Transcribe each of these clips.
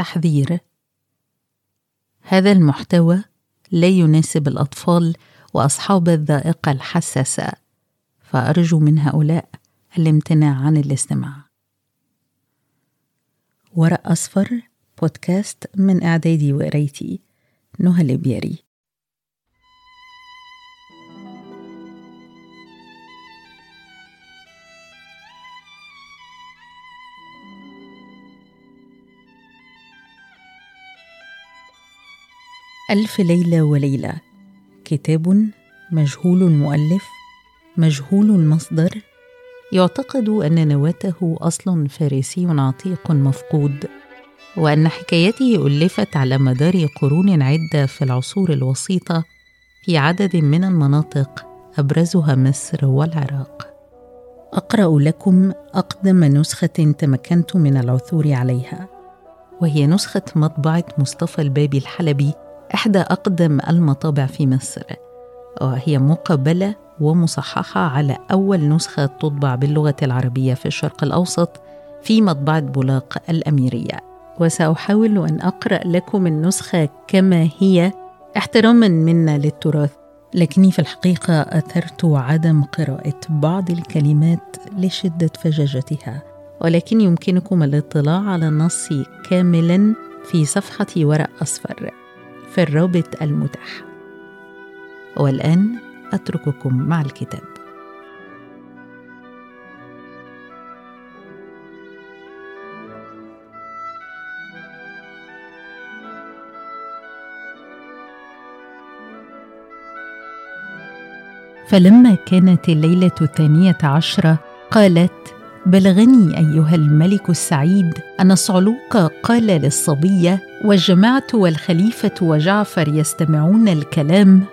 تحذير هذا المحتوى لا يناسب الأطفال وأصحاب الذائقة الحساسة فأرجو من هؤلاء الامتناع عن الاستماع. ورق أصفر بودكاست من إعدادي وقرايتي نهى الإبياري. ألف ليلة وليلة. كتاب مجهول المؤلف مجهول المصدر. يعتقد أن نواته أصل فارسي عتيق مفقود وأن حكايته ألفت على مدار قرون عدة في العصور الوسيطة في عدد من المناطق أبرزها مصر والعراق. أقرأ لكم أقدم نسخة تمكنت من العثور عليها وهي نسخة مطبعة مصطفى البابي الحلبي إحدى أقدم المطابع في مصر وهي مقبلة ومصححة على أول نسخة تطبع باللغة العربية في الشرق الأوسط في مطبعة بولاق الأميرية. وسأحاول أن أقرأ لكم النسخة كما هي. احتراما منا للتراث لكني في الحقيقة أثرت عدم قراءة بعض الكلمات لشدة فجاجتها ولكن يمكنكم الاطلاع على النص كاملا في صفحة ورق أصفر. في الرابط المتاح. والآن أترككم مع الكتاب. فلما كانت الليلة الثانية عشرة قالت بلغني أيها الملك السعيد ان صعلوك قال للصبيه والجماعة والخليفة وجعفر يستمعون الكلام.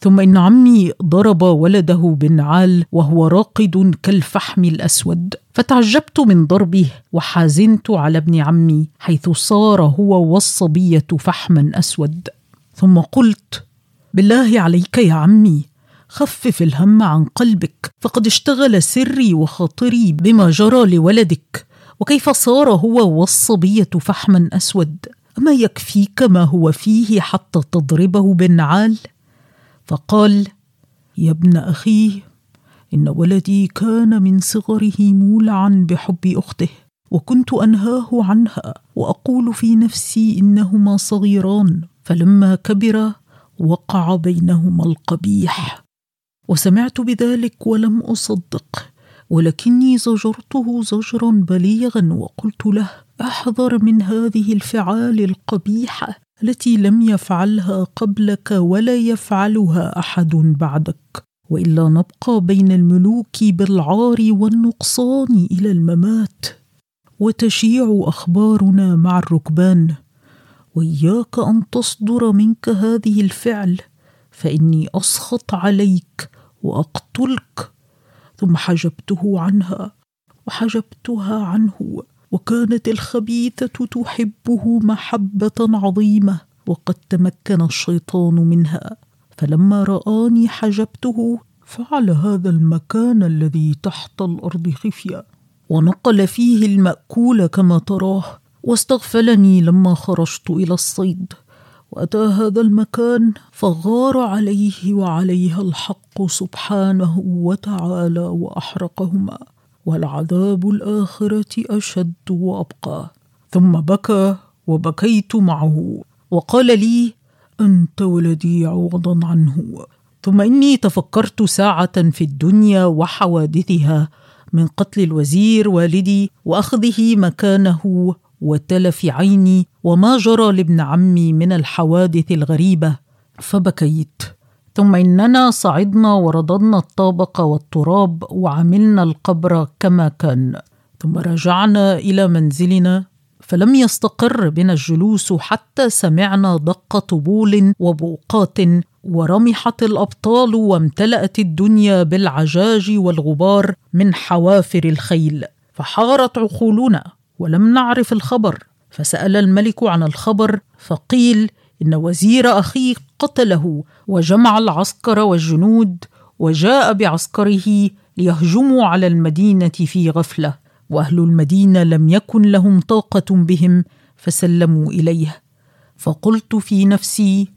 ثم إن عمي ضرب ولده بالنعال وهو راقد كالفحم الأسود. فتعجبت من ضربه وحازنت على ابن عمي حيث صار هو والصبية فحما أسود. ثم قلت بالله عليك يا عمي خفف الهم عن قلبك. فقد اشتغل سري وخاطري بما جرى لولدك. وكيف صار هو والصبية فحما أسود. أما يكفيك ما هو فيه حتى تضربه بالنعال؟ فقال يا ابن أخي إن ولدي كان من صغره مولعا بحب أخته وكنت أنهاه عنها وأقول في نفسي إنهما صغيران. فلما كبرا وقع بينهما القبيح. وسمعت بذلك ولم أصدق ولكني زجرته زجرا بليغا وقلت له أحذر من هذه الفعال القبيحة التي لم يفعلها قبلك ولا يفعلها أحد بعدك وإلا نبقى بين الملوك بالعار والنقصان إلى الممات. وتشيع أخبارنا مع الركبان وإياك أن تصدر منك هذه الفعل فإني أسخط عليك وأقتلك ثم حجبته عنها وحجبتها عنه وكانت الخبيثة تحبه محبة عظيمة وقد تمكن الشيطان منها. فلما رآني حجبته فعل هذا المكان الذي تحت الأرض خفية ونقل فيه المأكول كما تراه واستغفلني لما خرجت إلى الصيد. وأتى هذا المكان فغار عليه وعليها الحق سبحانه وتعالى وأحرقهما والعذاب الآخرة أشد وأبقى. ثم بكى وبكيت معه وقال لي أنت ولدي عوضا عنه. ثم إني تفكرت ساعة في الدنيا وحوادثها من قتل الوزير والدي وأخذه مكانه وتلف عيني وما جرى لابن عمي من الحوادث الغريبة فبكيت. ثم إننا صعدنا ورددنا الطابق والتراب وعملنا القبر كما كان. ثم رجعنا إلى منزلنا فلم يستقر بنا الجلوس حتى سمعنا دق طبول وبوقات ورمحت الأبطال وامتلأت الدنيا بالعجاج والغبار من حوافر الخيل فحارت عقولنا. ولم نعرف الخبر. فسأل الملك عن الخبر فقيل إن وزير أخيه قتله وجمع العسكر والجنود وجاء بعسكره ليهجموا على المدينة في غفلة. وأهل المدينة لم يكن لهم طاقة بهم فسلموا إليه. فقلت في نفسي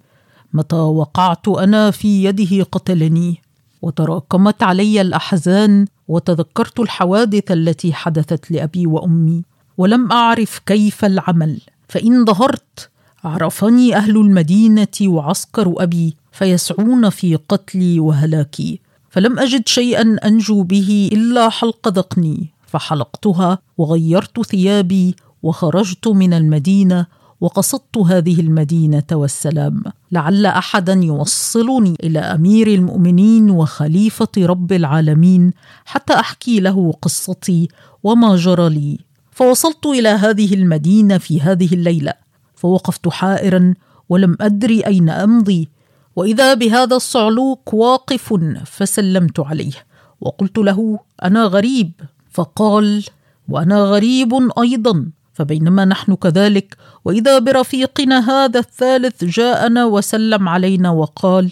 متى وقعت أنا في يده قتلني؟ وتراكمت علي الأحزان وتذكرت الحوادث التي حدثت لأبي وأمي. ولم أعرف كيف العمل فإن ظهرت عرفني أهل المدينة وعسكر أبي فيسعون في قتلي وهلاكي فلم أجد شيئا أنجو به إلا حلق ذقني فحلقتها وغيرت ثيابي وخرجت من المدينة وقصدت هذه المدينة والسلام. لعل احدا يوصلني إلى أمير المؤمنين وخليفة رب العالمين حتى أحكي له قصتي وما جرى لي. فوصلت إلى هذه المدينة في هذه الليلة فوقفت حائرا ولم أدري أين أمضي وإذا بهذا الصعلوك واقف فسلمت عليه وقلت له أنا غريب. فقال وأنا غريب أيضا فبينما نحن كذلك وإذا برفيقنا هذا الثالث جاءنا وسلم علينا وقال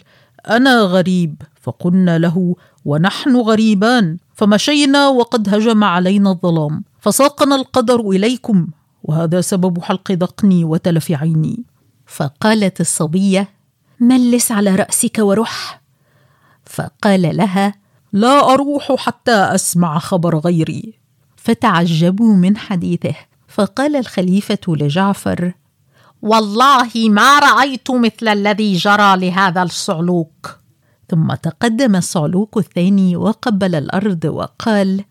أنا غريب. فقلنا له ونحن غريبان فمشينا وقد هجم علينا الظلام. فساقنا القدر إليكم وهذا سبب حلق ذقني وتلف عيني. فقالت الصبية ملس على رأسك ورح فقال لها لا أروح حتى أسمع خبر غيري. فتعجبوا من حديثه. فقال الخليفة لجعفر والله ما رأيت مثل الذي جرى لهذا الصعلوك ثم تقدم الصعلوك الثاني وقبل الأرض وقال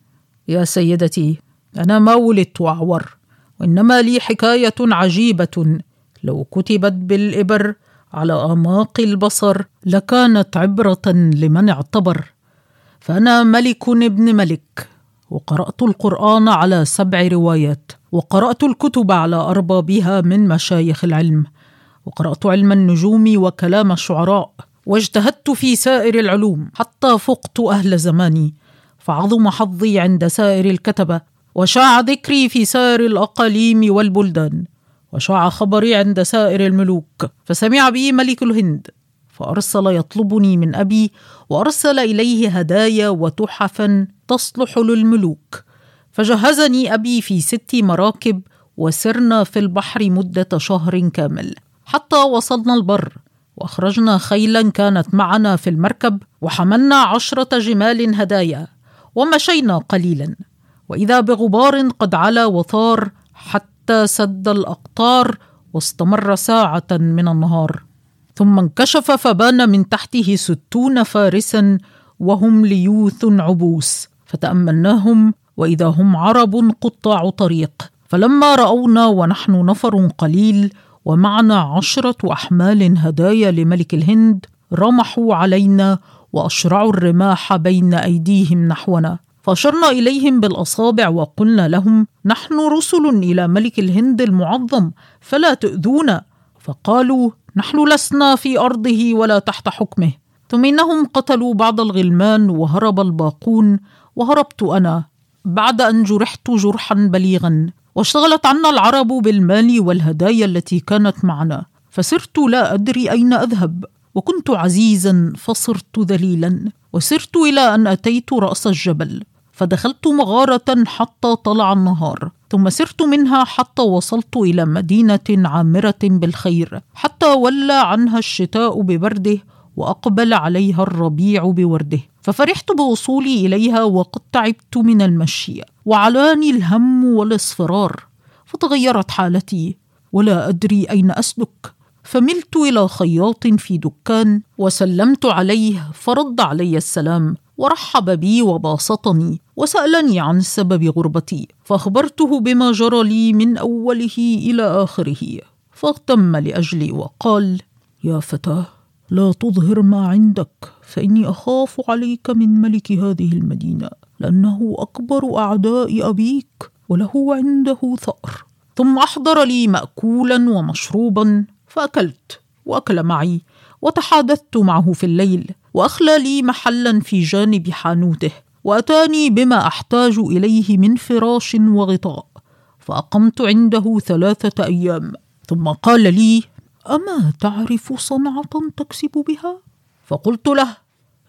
يا سيدتي أنا ما ولدت أعور وإنما لي حكاية عجيبة. لو كتبت بالإبر على أعماق البصر لكانت عبرة لمن اعتبر. فأنا ملك ابن ملك وقرأت القرآن على سبع روايات وقرأت الكتب على أربابها من مشايخ العلم وقرأت علم النجوم وكلام الشعراء. واجتهدت في سائر العلوم حتى فقت أهل زماني فعظم حظي عند سائر الكتبه وشاع ذكري في سائر الأقاليم والبلدان وشاع خبري عند سائر الملوك فسمع بي ملك الهند فأرسل يطلبني من أبي وأرسل إليه هدايا وتحفا تصلح للملوك فجهزني أبي في ست مراكب وسرنا في البحر مدة شهر كامل حتى وصلنا البر وأخرجنا خيلا كانت معنا في المركب وحملنا عشرة جمال هدايا ومشينا قليلا. وإذا بغبار قد علا وثار حتى سد الأقطار واستمر ساعة من النهار. ثم انكشف فبان من تحته ستون فارسا وهم ليوث عبوس. فتأملناهم وإذا هم عرب قطاع طريق. فلما رأونا ونحن نفر قليل ومعنا عشرة أحمال هدايا لملك الهند رمحوا علينا وأشرعوا الرماح بين أيديهم نحونا. فاشرنا إليهم بالأصابع وقلنا لهم نحن رسل إلى ملك الهند المعظم فلا تؤذونا. فقالوا نحن لسنا في أرضه ولا تحت حكمه. ثم إنهم قتلوا بعض الغلمان وهرب الباقون وهربت أنا بعد أن جرحت جرحا بليغا. واشتغلت عنا العرب بالمال والهدايا التي كانت معنا. فصرت لا أدري أين أذهب. وكنت عزيزا فصرت ذليلا. وسرت إلى أن أتيت رأس الجبل. فدخلت مغارة حتى طلع النهار. ثم سرت منها حتى وصلت إلى مدينة عامرة بالخير. حتى ولى عنها الشتاء ببرده وأقبل عليها الربيع بورده. ففرحت بوصولي إليها وقد تعبت من المشي وعلاني الهم والاصفرار فتغيرت حالتي ولا أدري أين أسلك. فملت إلى خياط في دكان وسلمت عليه فرد علي السلام ورحب بي وباسطني وسألني عن سبب غربتي فأخبرته بما جرى لي من أوله إلى آخره فاغتم لأجلي وقال يا فتاة لا تظهر ما عندك فإني أخاف عليك من ملك هذه المدينة لأنه أكبر أعداء أبيك وله عنده ثأر. ثم أحضر لي ماكولا ومشروبا فأكلت وأكل معي وتحادثت معه في الليل وأخلى لي محلا في جانب حانوته وأتاني بما أحتاج إليه من فراش وغطاء فأقمت عنده ثلاثة أيام. ثم قال لي أما تعرف صنعة تكسب بها؟ فقلت له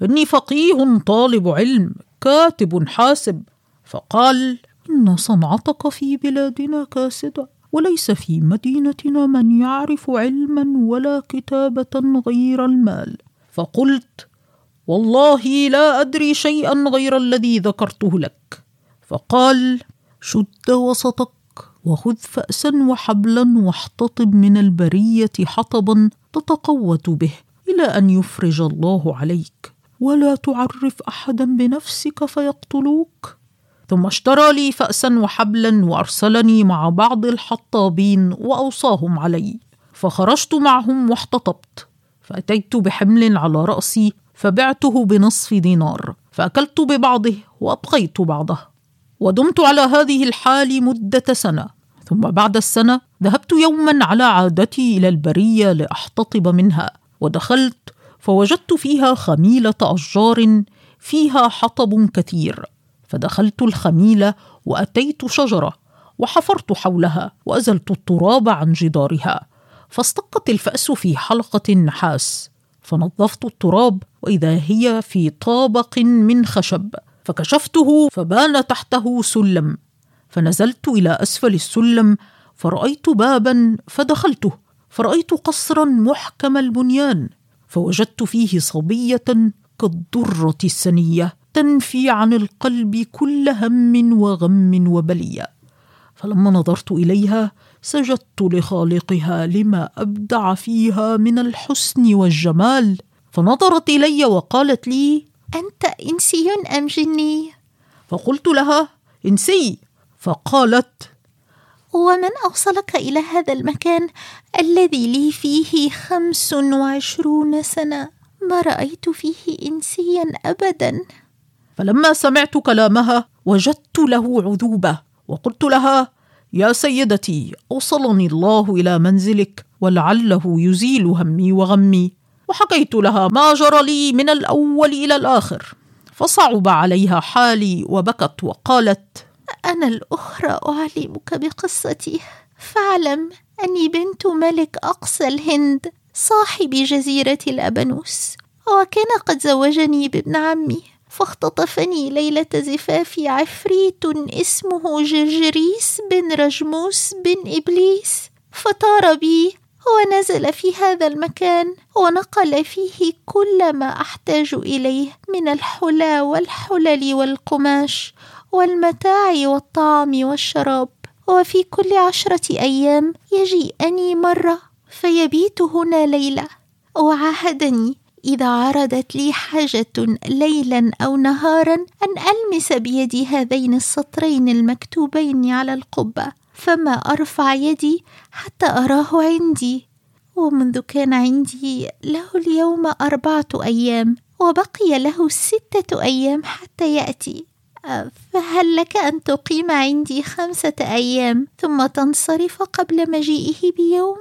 إني فقيه طالب علم كاتب حاسب. فقال إن صنعتك في بلادنا كاسدة وليس في مدينتنا من يعرف علما ولا كتابة غير المال. فقلت والله لا أدري شيئا غير الذي ذكرته لك. فقال شد وسطك وخذ فأسا وحبلا واحتطب من البرية حطبا تتقوت به إلى أن يفرج الله عليك. ولا تعرف أحدا بنفسك فيقتلوك. ثم اشترى لي فأسا وحبلا وأرسلني مع بعض الحطابين وأوصاهم علي. فخرجت معهم واحتطبت. فأتيت بحمل على رأسي فبعته بنصف دينار. فأكلت ببعضه وأبقيت بعضه. ودمت على هذه الحال مدة سنة ثم بعد السنة ذهبت يوما على عادتي إلى البرية لأحتطب منها ودخلت فوجدت فيها خميلة أشجار فيها حطب كثير فدخلت الخميلة وأتيت شجرة وحفرت حولها وأزلت التراب عن جدارها فاستقت الفأس في حلقة نحاس فنظفت التراب وإذا هي في طابق من خشب. فكشفته فبان تحته سلم فنزلت إلى أسفل السلم فرأيت بابا فدخلته فرأيت قصرا محكم البنيان فوجدت فيه صبية كالدرة السنية تنفي عن القلب كل هم وغم وبلية. فلما نظرت إليها سجدت لخالقها لما أبدع فيها من الحسن والجمال فنظرت إلي وقالت لي أنت إنسي أم جني؟ فقلت لها إنسي. فقالت ومن أوصلك إلى هذا المكان الذي لي فيه خمس وعشرون سنة ما رأيت فيه إنسيا ابدا. فلما سمعت كلامها وجدت له عذوبة. وقلت لها يا سيدتي أوصلني الله إلى منزلك ولعله يزيل همي وغمي. وحكيت لها ما جرى لي من الأول إلى الآخر. فصعب عليها حالي وبكت وقالت أنا الأخرى أعلمك بقصتي. فاعلم أني بنت ملك أقصى الهند صاحب جزيرة الابانوس وكان قد زوجني بابن عمي فاختطفني ليلة زفافي عفريت اسمه جرجريس بن رجموس بن إبليس فطار بي ونزل في هذا المكان ونقل فيه كل ما أحتاج إليه من الحلى والحلل والقماش والمتاع والطعام والشراب. وفي كل عشرة أيام يجيئني مرة فيبيت هنا ليلة. وعاهدني إذا عرضت لي حاجة ليلا أو نهارا أن ألمس بيدي هذين السطرين المكتوبين على القبة. فما أرفع يدي حتى أراه عندي. ومنذ كان عندي له اليوم أربعة أيام وبقي له ستة أيام حتى يأتي. فهل لك أن تقيم عندي خمسة أيام ثم تنصرف قبل مجيئه بيوم؟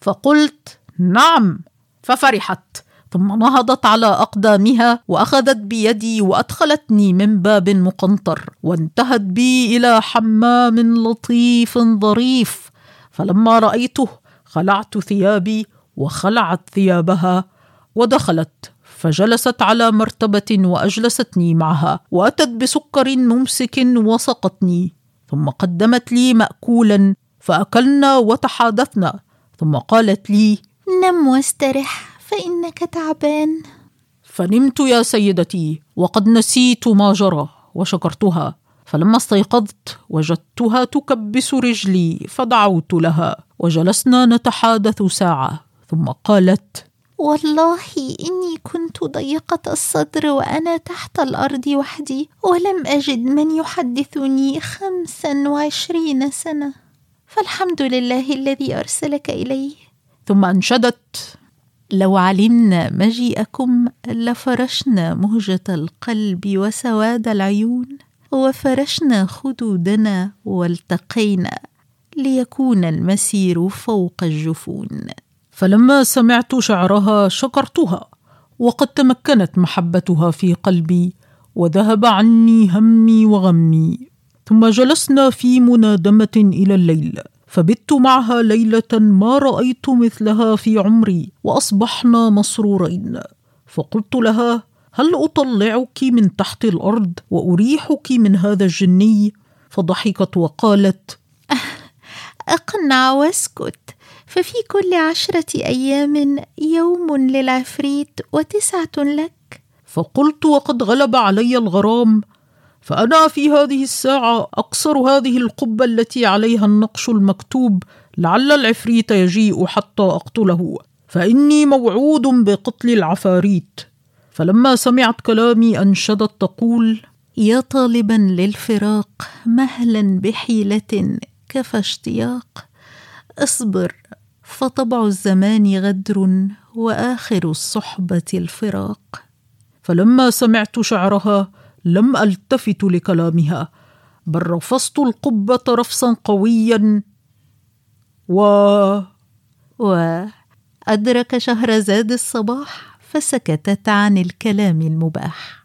فقلت نعم. ففرحت. ثم نهضت على أقدامها وأخذت بيدي وأدخلتني من باب مقنطر وانتهت بي إلى حمام لطيف ظريف. فلما رأيته خلعت ثيابي وخلعت ثيابها ودخلت فجلست على مرتبة وأجلستني معها وأتت بسكر ممسك وسقتني ثم قدمت لي ماكولا فأكلنا وتحادثنا. ثم قالت لي نم واسترح فإنك تعبان. فنمت يا سيدتي وقد نسيت ما جرى وشكرتها. فلما استيقظت وجدتها تكبس رجلي فدعوت لها وجلسنا نتحادث ساعة. ثم قالت والله إني كنت ضيقة الصدر وأنا تحت الأرض وحدي ولم أجد من يحدثني خمسا وعشرين سنة. فالحمد لله الذي أرسلك الي ثم أنشدت لو علمنا مجيئكم لفرشنا مهجة القلب وسواد العيون وفرشنا خدودنا والتقينا ليكون المسير فوق الجفون. فلما سمعت شعرها شكرتها وقد تمكنت محبتها في قلبي وذهب عني همي وغمي ثم جلسنا في منادمة إلى الليل. فبت معها ليلة ما رأيت مثلها في عمري وأصبحنا مسرورين. فقلت لها هل أطلعك من تحت الأرض وأريحك من هذا الجني؟ فضحكت وقالت أقنع واسكت. ففي كل عشرة أيام يوم للعفريت وتسعة لك. فقلت وقد غلب علي الغرام فأنا في هذه الساعة اكسر هذه القبة التي عليها النقش المكتوب لعل العفريت يجيء حتى أقتله. فإني موعود بقتل العفاريت. فلما سمعت كلامي أنشدت تقول يا طالبا للفراق مهلا بحيلة كفى اشتياق. اصبر فطبع الزمان غدر وآخر الصحبة الفراق. فلما سمعت شعرها لم ألتفت لكلامها بل رفضت القبة رفصا قويا. و وأدرك شهرزاد الصباح فسكتت عن الكلام المباح.